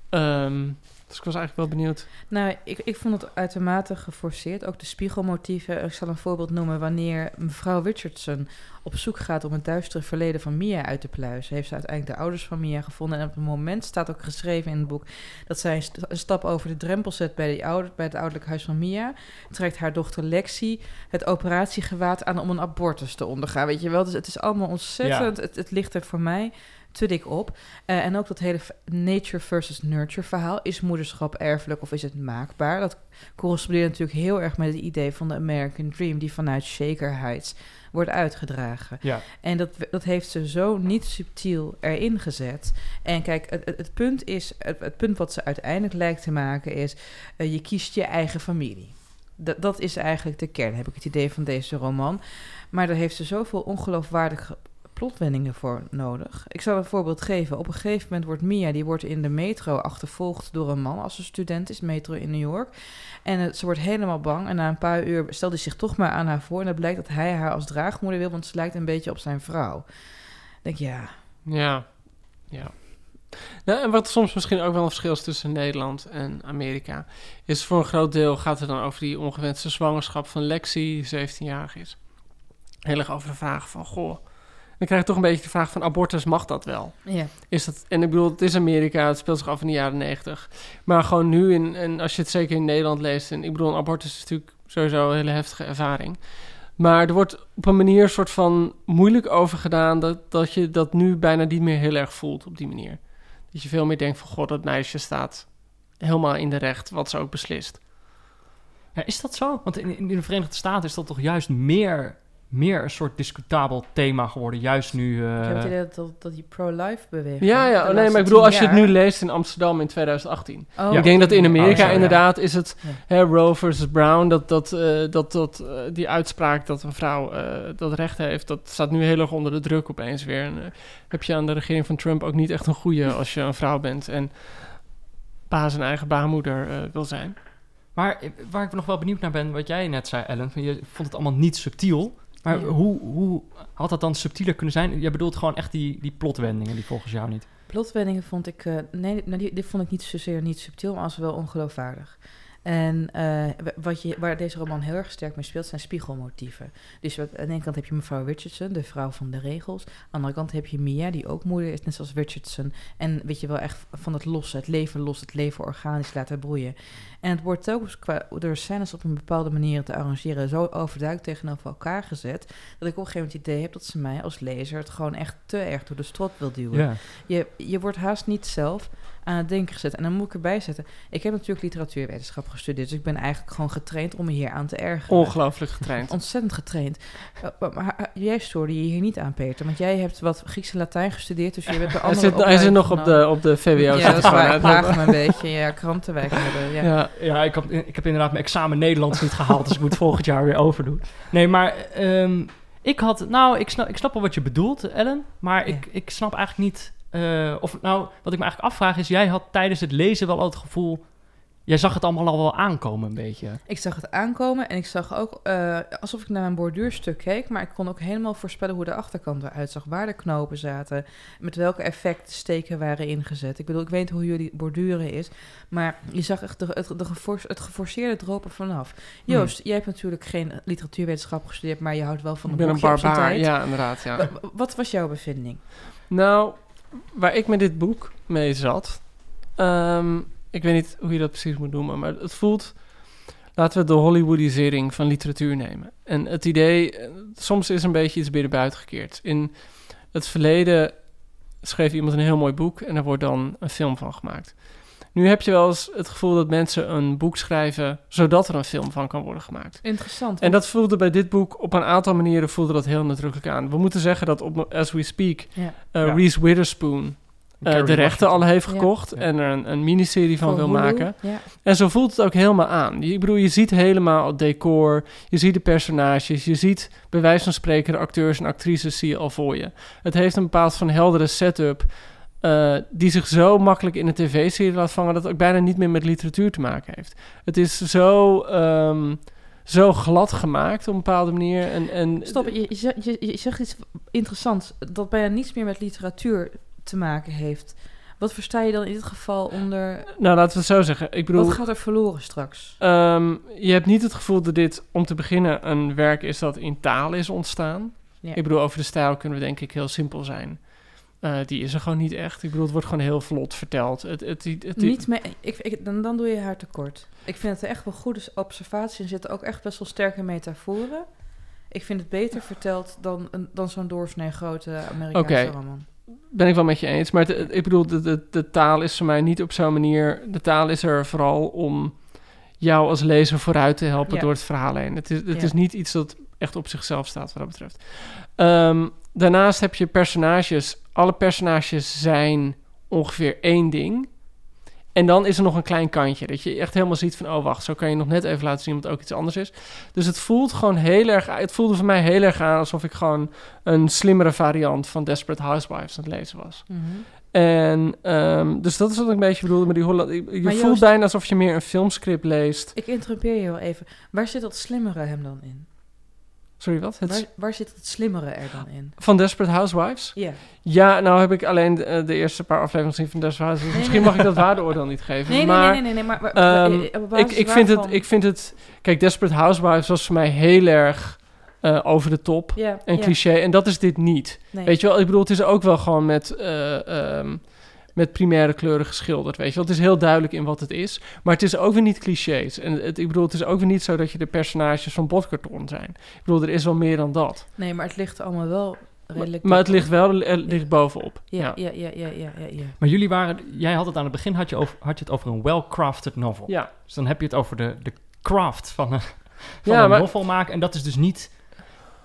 Ehm, dus ik was eigenlijk wel benieuwd. Nou, ik, ik vond het uitermate geforceerd. Ook de spiegelmotieven. Ik zal een voorbeeld noemen. Wanneer mevrouw Richardson op zoek gaat om het duistere verleden van Mia uit te pluizen, heeft ze uiteindelijk de ouders van Mia gevonden. En op het moment staat ook geschreven in het boek dat zij een st- een stap over de drempel zet bij, die ouder, bij het ouderlijk huis van Mia. Trekt haar dochter Lexi het operatiegewaad aan om een abortus te ondergaan. Weet je wel? Dus het is allemaal ontzettend. Het, het ligt er voor mij te dik op. Eh, en ook dat hele nature versus nurture verhaal. Is moederschap erfelijk of is het maakbaar? Dat correspondeert natuurlijk heel erg met het idee van de American Dream... die vanuit Heights wordt uitgedragen. Ja. En dat, dat heeft ze zo niet subtiel erin gezet. En kijk, het, het, het punt is... Het, het punt wat ze uiteindelijk lijkt te maken is... eh, je kiest je eigen familie. Dat, dat is eigenlijk de kern, heb ik het idee van deze roman. Maar daar heeft ze zoveel ongeloofwaardige plotwendingen voor nodig. Ik zal een voorbeeld geven. Op een gegeven moment wordt Mia, die wordt in de metro achtervolgd door een man als ze student is, metro in New York. En eh, ze wordt helemaal bang. En na een paar uur stelt hij zich toch maar aan haar voor. En het blijkt dat hij haar als draagmoeder wil, want ze lijkt een beetje op zijn vrouw. Ik denk, ja, Ja, ja. Nou, en wat soms misschien ook wel een verschil is tussen Nederland en Amerika, is voor een groot deel gaat het dan over die ongewenste zwangerschap van Lexi, die 17-jarig is. Heel erg over de vraag van, goh, dan krijg je toch een beetje de vraag van abortus, mag dat wel? ja. Is dat, en ik bedoel, het is Amerika, het speelt zich af in de jaren 90. Maar gewoon nu, in, en als je het zeker in Nederland leest, en ik bedoel, een abortus is natuurlijk sowieso een hele heftige ervaring. Maar er wordt op een manier soort van moeilijk over gedaan dat, dat je dat nu bijna niet meer heel erg voelt op die manier. Dat je veel meer denkt van, god, dat meisje staat helemaal in de recht, wat ze ook beslist. Ja, is dat zo? Want in, in de Verenigde Staten is dat toch juist meer, meer een soort discutabel thema geworden. Juist nu... eh, Ik heb het idee dat, dat, die pro-life beweging... Ja, ja, oh, nee, maar ik bedoel, als je het nu leest in Amsterdam in 2018. Oh, ik denk dat in Amerika Oh, zo, ja. inderdaad is het Ja. hè, Roe versus Brown, dat, dat, eh, dat, dat eh, die uitspraak dat een vrouw eh, dat recht heeft, dat staat nu heel erg onder de druk opeens weer. En, eh, heb je aan de regering van Trump ook niet echt een goede [LAUGHS] als je een vrouw bent en baas en eigen baarmoeder eh, wil zijn. Maar eh, waar ik nog wel benieuwd naar ben, wat jij net zei, Ellen, van je vond het allemaal niet subtiel. Maar Ja. hoe, hoe had dat dan subtieler kunnen zijn? Jij bedoelt gewoon echt die, die plotwendingen die volgens jou niet. Plotwendingen vond ik... eh, nee, nou, die, dit vond ik niet zozeer niet subtiel, maar als wel ongeloofwaardig. En eh, wat je, waar deze roman heel erg sterk mee speelt, zijn spiegelmotieven. Dus wat- aan de ene kant heb je mevrouw Richardson, de vrouw van de regels. Aan de andere kant heb je Mia, die ook moeder is, net zoals Richardson. En weet je wel, echt van het losse, het leven los, het leven organisch laten broeien. En het wordt telkens qua, door scènes op een bepaalde manier te arrangeren zo overduidelijk tegenover elkaar gezet, dat ik op een gegeven moment het idee heb dat ze mij als lezer het gewoon echt te erg door de strot wil duwen. Je, je wordt haast niet zelf aan het denken gezet. En dan moet ik erbij zetten. Ik heb natuurlijk literatuurwetenschap gestudeerd. Dus ik ben eigenlijk gewoon getraind om me hier aan te ergeren. Ongelooflijk getraind. Ontzettend getraind. Uh, maar, maar, uh, jij stoorde je hier niet aan, Peter. Want jij hebt wat Grieks en Latijn gestudeerd. Dus je bent Hij andere zit, hij zit nog op de, op de VWO. Ja, dat er waar. me een beetje. Ja, krantenwijk hebben. Ja. Ja. Ja, ik, heb, ik heb inderdaad mijn examen Nederlands niet gehaald, dus ik moet volgend jaar weer overdoen. Nee, maar ehm, ik had, nou, ik snap, ik snap wel wat je bedoelt, Ellen, maar ik, ik snap eigenlijk niet, eh, of nou, wat ik me eigenlijk afvraag is, jij had tijdens het lezen wel al het gevoel, jij zag het allemaal al wel aankomen een beetje. Ik zag het aankomen en ik zag ook eh, alsof ik naar een borduurstuk keek, maar ik kon ook helemaal voorspellen hoe de achterkant eruit zag, waar de knopen zaten, met welke effect de steken waren ingezet. Ik bedoel, ik weet hoe jullie borduren is, maar je zag echt de, het, de gefor- het geforceerde dropen vanaf. Joost, jij hebt natuurlijk geen literatuurwetenschap gestudeerd, maar je houdt wel van Ik een ben een barbaar. Ja, inderdaad. Ja. Wa- wa- Wat was jouw bevinding? Nou, waar ik met dit boek mee zat. ehm, ik weet niet hoe je dat precies moet noemen, maar het voelt. Laten we de Hollywoodisering van literatuur nemen. En het idee, eh, soms is een beetje iets binnen buiten gekeerd. In het verleden schreef iemand een heel mooi boek en er wordt dan een film van gemaakt. Nu heb je wel eens het gevoel dat mensen een boek schrijven zodat er een film van kan worden gemaakt. Interessant. En dat voelde bij dit boek op een aantal manieren voelde dat heel nadrukkelijk aan. We moeten zeggen dat op As We Speak Ja. eh, Ja. Reese Witherspoon eh, de rechten al heeft gekocht Ja. en er een, een miniserie van Voor wil Hulu, maken. Ja. En zo voelt het ook helemaal aan. Je- Ik bedoel, je ziet helemaal het decor, je ziet de personages, je ziet bij wijze van spreken de acteurs en actrices zie je al voor je. Het heeft een bepaald van heldere setup eh, die zich zo makkelijk in een tv-serie laat vangen dat het ook bijna niet meer met literatuur te maken heeft. Het is zo, ehm, zo glad gemaakt op een bepaalde manier. En, en Stop, je, je, zegt- je, zegt iets interessants dat bijna niets meer met literatuur te maken heeft. Wat versta je dan in dit geval onder... Nou, laten we het zo zeggen. Ik bedoel, Wat gaat er verloren straks? Ehm, je hebt niet het gevoel dat dit, om te beginnen, een werk is dat in taal is ontstaan. Ja. Ik bedoel, over de stijl kunnen we denk ik heel simpel zijn. Eh, die is er gewoon niet echt. Ik bedoel, het wordt gewoon heel vlot verteld. Het, het, het, het- Niet mee, ik, ik, dan, dan doe je haar tekort. Ik vind het echt wel goede observatie. Er zitten ook echt best wel sterke metaforen. Ik vind het beter verteld dan, een- dan zo'n doorsnee grote Amerikaanse Oké. roman. ben ik wel met je eens. Maar het- ik bedoel, de, de, de taal is voor mij niet op zo'n manier... De taal is er vooral om jou als lezer vooruit te helpen Ja. door het verhaal heen. Het is, het Ja. is niet iets dat echt op zichzelf staat wat dat betreft. Ehm, daarnaast heb je personages. Alle personages zijn ongeveer één ding. En dan is er nog een klein kantje. Dat je echt helemaal ziet van... oh, wacht, zo kan je nog net even laten zien... wat ook iets anders is. Dus het voelt gewoon heel erg... Het voelde voor mij heel erg aan... alsof ik gewoon een slimmere variant... van Desperate Housewives aan het lezen was. Mhm. En ehm, dus dat is wat ik een beetje bedoelde met die Holland. Je Maar voelt Joost- bijna alsof je meer een filmscript leest. Ik interrumpeer je wel even. Waar zit dat slimmere hem dan in? Sorry, wat? Het, Waar, waar zit het slimmere er dan in? Van Desperate Housewives? Ja. Ja, nou heb ik alleen de, eh, de eerste paar afleveringen gezien van Desperate Housewives. Nee, Misschien nee. mag ik dat waardeoordeel niet geven. Nee, nee, maar, nee, nee, nee, maar... waar- ehm, eh, op ik, ik, vind het, ik vind het... Kijk, Desperate Housewives was voor mij heel erg eh, over de top. En cliché. En dat is dit niet. Weet je wel, ik bedoel, het is ook wel gewoon met... eh, ehm, met primaire kleuren geschilderd, weet je wel. Het is heel duidelijk in wat het is, maar het is ook weer niet clichés. En het, ik bedoel, het is ook weer niet zo dat je de personages van botkarton zijn. Ik bedoel, er is wel meer dan dat. Nee, maar het ligt allemaal wel redelijk... Maar het ligt wel het ligt bovenop. Ja, ja, ja, ja, ja, ja. ja. Maar jullie waren, jij had het aan het begin, had je, over, had je het over een well-crafted novel. Ja. Dus dan heb je het over de, de craft van een, van Ja, een maar- novel maken. En dat is dus niet,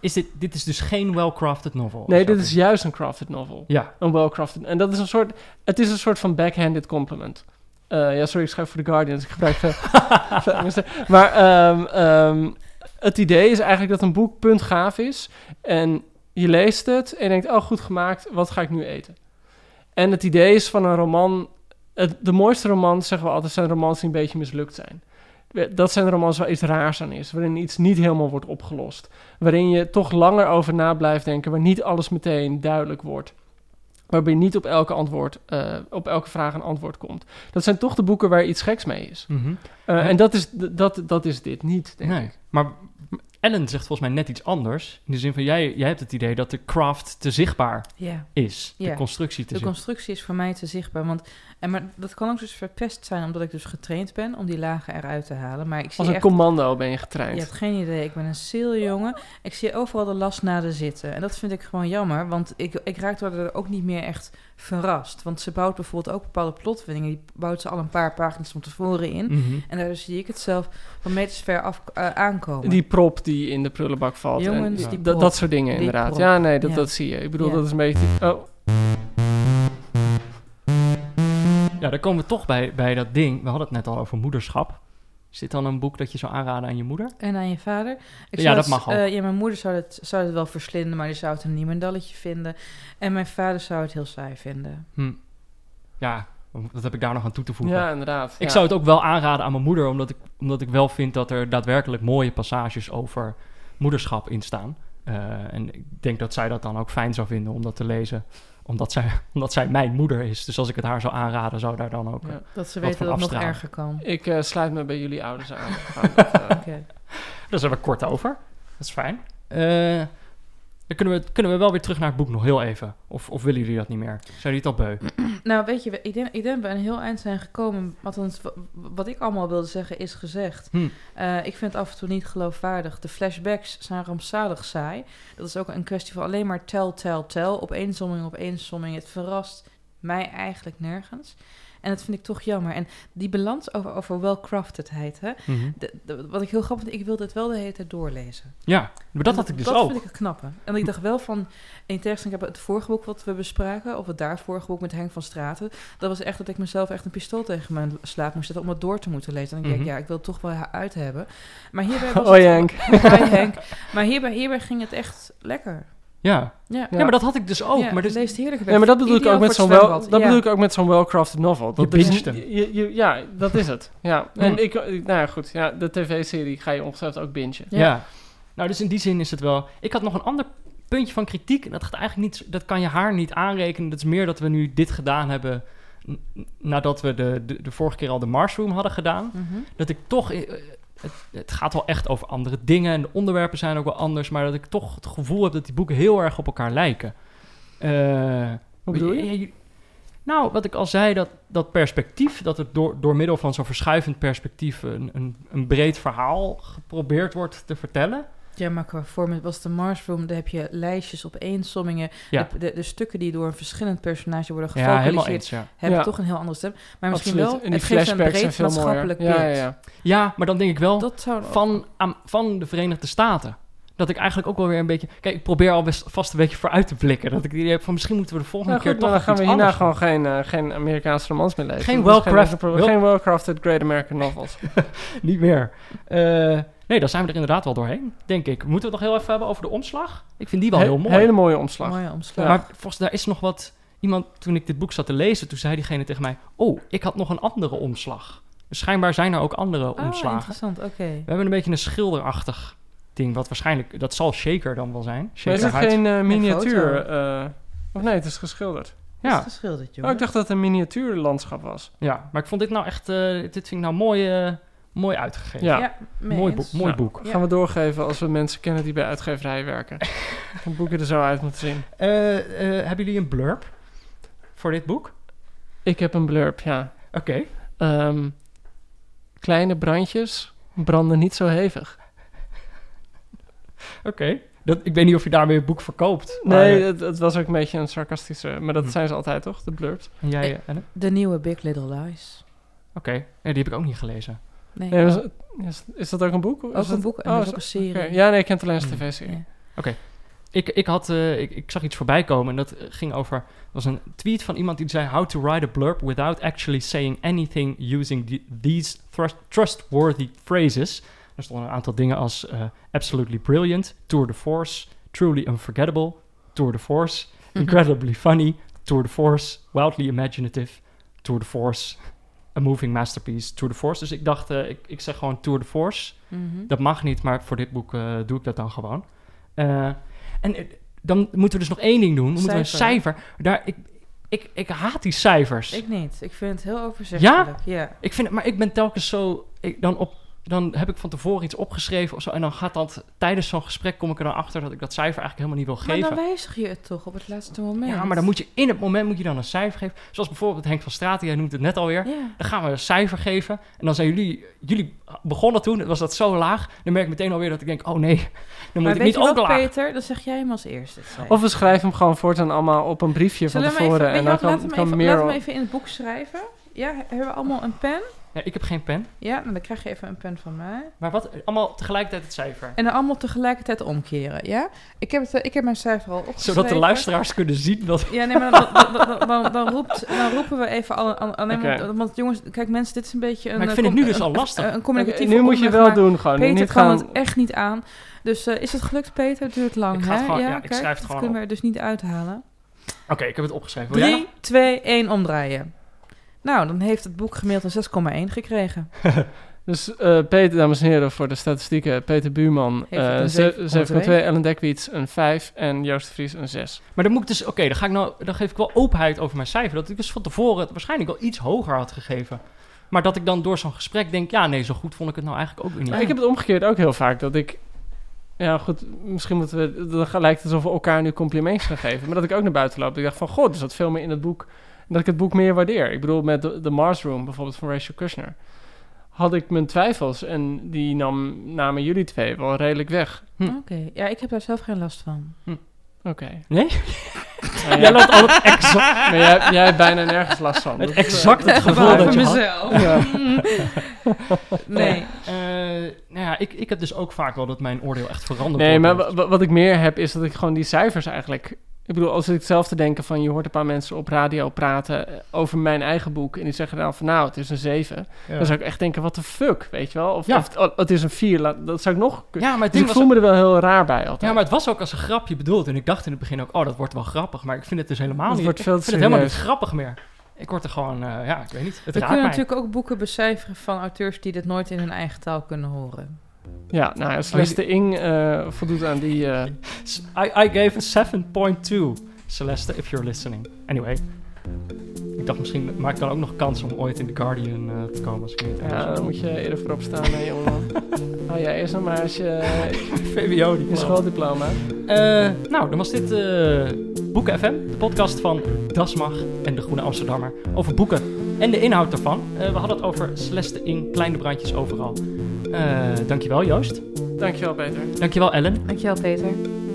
is dit, dit is dus geen well-crafted novel. Nee, dit is juist een crafted novel. Ja. Een well-crafted. En dat is een soort... Het is een soort van backhanded compliment. Eh, ja, sorry, ik schrijf voor The Guardian, dus ik gebruik [LAUGHS] veel... maar ehm, ehm, het idee is eigenlijk dat een boek puntgaaf is. En je leest het en je denkt, oh, goed gemaakt, wat ga ik nu eten? En het idee is van een roman... Het, de mooiste romans, zeggen we altijd, zijn romans die een beetje mislukt zijn. Dat zijn romans waar iets raars aan is, waarin iets niet helemaal wordt opgelost. Waarin je toch langer over na blijft denken, waar niet alles meteen duidelijk wordt. Waarbij niet op elke, antwoord, eh, op elke vraag een antwoord komt. Dat zijn toch de boeken waar iets geks mee is. Mhm. Eh, Ja. En dat is, dat, dat is dit niet, denk Nee, ik. maar Ellen zegt volgens mij net iets anders. In de zin van, jij, jij hebt het idee dat de craft te zichtbaar Ja. is. De constructie te De zichtbaar. constructie is voor mij te zichtbaar. Want, en maar dat kan ook dus verpest zijn, omdat ik dus getraind ben om die lagen eruit te halen. Maar ik zie Als een echt, commando ben je getraind. Je hebt geen idee. Ik ben een jongen. Ik zie overal de lasnaden zitten. En dat vind ik gewoon jammer. Want ik, ik raak er ook niet meer echt verrast. Want ze bouwt bijvoorbeeld ook bepaalde plotwendingen. Die bouwt ze al een paar pagina's van tevoren in. Mhm. En daardoor zie ik het zelf van meters ver af eh, aankomen. Die prop die in de prullenbak valt. en Jongens, die- die dat, prop. dat soort dingen, inderdaad. prop. Ja, nee, dat, Ja. dat zie je. Ik bedoel, Ja. dat is een beetje... Oh, Ja, dan komen we toch bij, bij dat ding. We hadden het net al over moederschap. Is dit dan een boek dat je zou aanraden aan je moeder? En aan je vader. Ik Ja, zou dat het- mag ook. eh, ja, mijn moeder zou het, zou het wel verslinden, maar die zou het een niemendalletje vinden. En mijn vader zou het heel saai vinden. Hm. Ja, wat heb ik daar nog aan toe te voegen? ja, inderdaad. Ik ja. zou het ook wel aanraden aan mijn moeder, omdat ik, omdat ik wel vind dat er daadwerkelijk mooie passages over moederschap in staan. Eh, en ik denk dat zij dat dan ook fijn zou vinden om dat te lezen, omdat zij, [LAUGHS] omdat zij mijn moeder is. Dus als ik het haar zou aanraden, zou daar dan ook. eh, Ja. Dat ze Wat weten van dat het nog erger kan. Ik eh, sluit me bij jullie ouders aan. [LAUGHS] Eh, Oké. [LAUGHS] Daar zijn we kort over. Dat is fijn. Dan kunnen we, kunnen we wel weer terug naar het boek nog heel even. Of, of willen jullie dat niet meer? Zijn jullie het al beu? [CLEARS THROAT] Nou, weet je, ik denk, ik denk dat we een heel eind zijn gekomen. Althans, wa- wat ik allemaal wilde zeggen is gezegd. Hm. Eh, ik vind het af en toe niet geloofwaardig. De flashbacks zijn rampzalig saai. Dat is ook een kwestie van alleen maar tel, tel, tel. Opeensomming, opeensomming. Het verrast mij eigenlijk nergens. En dat vind ik toch jammer. En die balans over, over well-craftedheid, hè. Mhm. De- de- wat ik heel grappig vind, ik wilde het wel de hele tijd doorlezen. Ja, maar dat had ik dus dat ook. vind ik het knappe. En ik dacht wel van, in tegenstelling heb het vorige boek wat we bespraken, of het daarvorige boek met Henk van Straten, dat was echt dat ik mezelf echt een pistool tegen mijn slaap moest zetten om het door te moeten lezen. En dan denk ik, Mhm. ja, ik wil het toch wel uit hebben. Maar hierbij [LAUGHS] was het- Henk. [LAUGHS] Henk. Maar hierbij, hierbij ging het echt lekker. Ja. Ja, Ja. maar dat had ik dus ook. Ja, maar dus, leest heerlijk. Ja, maar dat bedoel ik ook met zo'n wel, dat Ja. bedoel ik ook met zo'n well-crafted novel. Dat Je is je- je- ja, dat is het. Ja. En ik, nou ja, goed. Ja, de tv-serie ga je ongetwijfeld ook bingen. ja. Ja. Nou, dus in die zin is het wel... Ik had nog een ander puntje van kritiek. En dat gaat eigenlijk niet... Dat kan je haar niet aanrekenen. Dat is meer dat we nu dit gedaan hebben... nadat we de, de, de vorige keer al de Marsroom hadden gedaan. Mhm. Dat ik toch... Het, het gaat wel echt over andere dingen. En de onderwerpen zijn ook wel anders. Maar dat ik toch het gevoel heb dat die boeken heel erg op elkaar lijken. Eh, Wat bedoel je- Nou, wat ik al zei, dat, dat perspectief, dat het door, door middel van zo'n verschuivend perspectief een, een, een breed verhaal geprobeerd wordt te vertellen. Ja, maar qua vorm was de Marsroom, daar heb je lijstjes op eensommingen. Ja. De, de, de stukken die door een verschillend personage worden gefocaliseerd, ja. hebben toch een heel andere stem. Maar misschien Absoluut. wel, En die het geeft een breed maatschappelijk Ja, beeld. ja, maar dan denk ik wel Dat zou van, aan- van de Verenigde Staten. Dat ik eigenlijk ook wel weer een beetje... Kijk, ik probeer al best vast een beetje vooruit te blikken. Dat ik idee heb van misschien moeten we de volgende Nou, keer toch dan gaan we hierna gewoon geen, eh, geen Amerikaanse romans meer lezen. Geen Dat is well-craft- geen, wel- geen well-crafted Great American Novels. [LAUGHS] Niet meer. Eh, nee, dan zijn we er inderdaad wel doorheen, denk ik. Moeten we het nog heel even hebben over de omslag? Ik vind die wel He- heel mooi. Hele mooie omslag. mooie omslag. Maar volgens daar is nog wat... Iemand, toen ik dit boek zat te lezen, toen zei diegene tegen mij... Oh, ik had nog een andere omslag. Dus schijnbaar zijn er ook andere Oh, omslagen. interessant, oké. We hebben een beetje een schilderachtig ding, wat waarschijnlijk... Dat zal Shaker dan wel zijn. Maar is Shaker het Huid. geen eh, Een miniatuur? eh, of nee, het is geschilderd. Is Ja, het geschilderd, Oh, ik dacht dat het een miniatuurlandschap was. ja, maar ik vond dit nou echt... eh, dit vind ik nou mooi, eh, mooi uitgegeven. Ja. mooi boek. Mooi Ja. boek. Ja. Gaan we doorgeven als we mensen kennen die bij uitgeverijen werken. [LAUGHS] Dan boeken er zo uit moeten zien. Eh, eh, hebben jullie een blurb voor dit boek? Ik heb een blurb, ja. Oké. Ehm, kleine brandjes branden niet zo hevig. Oké. Dat, ik weet niet of je daarmee een boek verkoopt. maar- Nee, het, het was ook een beetje een sarcastische... Maar dat Hm. zijn ze altijd, toch? De blurbs. En jij, Eh, Ellen? De nieuwe Big Little Lies. Oké. Nee, die heb ik ook niet gelezen. Nee, Nee, ook was- is, is dat ook een boek? Is een dat- boek en oh, dat is ook een serie. oké. Ja, nee, ik ken het alleen als Hm. tv-serie. Ja. Ik, ik, had, eh, ik, ik zag iets voorbij komen en dat ging over... was een tweet van iemand die zei... How to write a blurb without actually saying anything using the- these thrust- trustworthy phrases. Er stonden een aantal dingen als... eh, absolutely brilliant, tour de force, truly unforgettable, tour de force, incredibly funny, tour de force, wildly imaginative, tour de force, a moving masterpiece, tour de force. Dus ik dacht, eh, ik, ik zeg gewoon tour de force. Mhm. Dat mag niet, maar voor dit boek eh, doe ik dat dan gewoon. Eh, en dan moeten we dus nog één ding doen. We moeten een Cijfer. Daar, ik, ik, ik haat die cijfers. Ik, Ik niet. Ik vind het heel overzichtelijk. Ja? vind het, maar ik ben telkens zo... Ik, dan, op, dan heb ik van tevoren iets opgeschreven of zo. En dan gaat dat tijdens zo'n gesprek kom ik er dan achter dat ik dat cijfer eigenlijk helemaal niet wil Maar geven. dan wijzig je het toch op het laatste moment. Ja, maar dan moet je in het moment moet je dan een cijfer geven. Zoals bijvoorbeeld Henk van Straten, jij noemt het net alweer. Ja. Dan gaan we een cijfer geven. En dan zijn jullie, jullie begonnen toen, was dat zo laag. Dan merk ik meteen alweer dat ik denk, oh nee, dan moet Maar ik weet niet je wat, ook laag. Peter? Dan zeg jij hem als eerste. Of we schrijven hem gewoon voortaan allemaal op een briefje Zullen van tevoren. even, en dan kan, we kan hem even, laten we Merel... hem even in het boek schrijven. Ja, hebben we allemaal een pen? Ja, ik heb geen pen. Ja, dan krijg je even een pen van mij. Maar wat, allemaal tegelijkertijd het cijfer. En dan allemaal tegelijkertijd omkeren, ja? Ik heb, het, eh, ik heb mijn cijfer al opgeschreven. Zodat de luisteraars kunnen zien dat... Ja, nee, maar dan, dan, dan, dan, dan roept, dan roepen we even alle... alleen maar-. Want jongens, kijk mensen, dit is een beetje een... Maar ik eh, vind het nu dus al lastig. Een, een communicatief nu moet je wel maar doen gewoon. Peter niet kan gaan... het echt niet aan. Dus eh, is het gelukt, Peter? Het duurt lang, Ik ga het hè? gewoon- ja, ja, ik kijk, schrijf het dat gewoon kunnen we er dus niet uithalen. Oké, ik heb het opgeschreven. Wil jij 3, 2, 1, omdraaien. Nou, dan heeft het boek gemiddeld een 6,1 gekregen. [LAUGHS] Dus eh, Peter, dames en heren, voor de statistieken. Peter Buurman, een eh, zeven ze- komma 7,2. twee. Ellen Dekwiets een 5. En Joost de Vries een 6. Maar dan moet ik dus... Oké, dan ga ik nou... Dan geef ik wel openheid over mijn cijfer. Dat ik dus van tevoren het waarschijnlijk wel iets hoger had gegeven. Maar dat ik dan door zo'n gesprek denk... Ja, nee, zo goed vond ik het nou eigenlijk ook weer niet. Ik heb het omgekeerd ook heel vaak. Dat ik... Ja, goed, misschien moeten we... Dan lijkt het alsof we elkaar nu complimentjes gaan geven. Maar dat ik ook naar buiten loop. Ik dacht van, god, er zat veel meer in het boek. Dat ik het boek meer waardeer. Ik bedoel, met The, The Mars Room, bijvoorbeeld van Rachel Kushner... had ik mijn twijfels. En die nam, namen jullie twee wel redelijk weg. Hm. Oké, ja, ik heb daar zelf geen last van. Oké. Nee? Maar Jij loopt altijd exact... [LAUGHS] Maar jij, jij hebt bijna nergens last van. Het exact het gevoel dat voor je had. mezelf. Ja. [LAUGHS] nee. Eh, nou ja, ik, ik heb dus ook vaak wel dat mijn oordeel echt verandert. Nee, wordt. maar wa- wa- wat ik meer heb is dat ik gewoon die cijfers eigenlijk... Ik bedoel, als ik zelf te denken van... je hoort een paar mensen op radio praten eh, over mijn eigen boek... en die zeggen dan van nou, het is een 7. Ja. Dan zou ik echt denken, wat de fuck, weet je wel? Of, Ja. of oh, het is een 4, laat- dat zou ik nog... Ja, maar het dus ik voel me er wel heel raar bij altijd. Ja, maar het was ook als een grapje bedoeld. En ik dacht in het begin ook, oh, dat wordt wel grappig. Maar ik vind het dus helemaal Het niet. wordt ik veel vind te het helemaal niet grappig meer. Ik word er gewoon, eh, ja, ik weet niet. Het We raakt kunnen mij. natuurlijk ook boeken becijferen van auteurs die dit nooit in hun eigen taal kunnen horen. Ja, nou ja, Celeste Ing eh, voldoet aan die... eh, I, I gave a 7.2. Celeste, if you're listening. Anyway. Ik dacht misschien maak ik dan ook nog kans om ooit in The Guardian eh, te komen als ik niet ja, dan moet je eerder voorop staan, hè, jongeman. [LAUGHS] Hou jij eerst nog maar als je VWO die schooldiploma... Nou, dan was dit Boeken FM, de podcast van Dasmag en de Groene Amsterdammer over boeken en de inhoud daarvan. Eh, we hadden het over Celeste in kleine brandjes overal. Eh, dankjewel Joost. Dankjewel, Peter. Dankjewel Ellen. Dankjewel, Peter.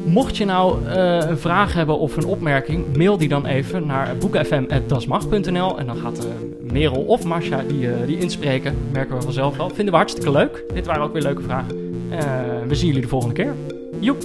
Mocht je nou eh, een vraag hebben of een opmerking, mail die dan even naar boekenfm.dasmag.nl en dan gaat Merel of Masha die, eh, die inspreken. Merken we vanzelf wel. Vinden we hartstikke leuk. Dit waren ook weer leuke vragen. Eh, we zien jullie de volgende keer. Joep.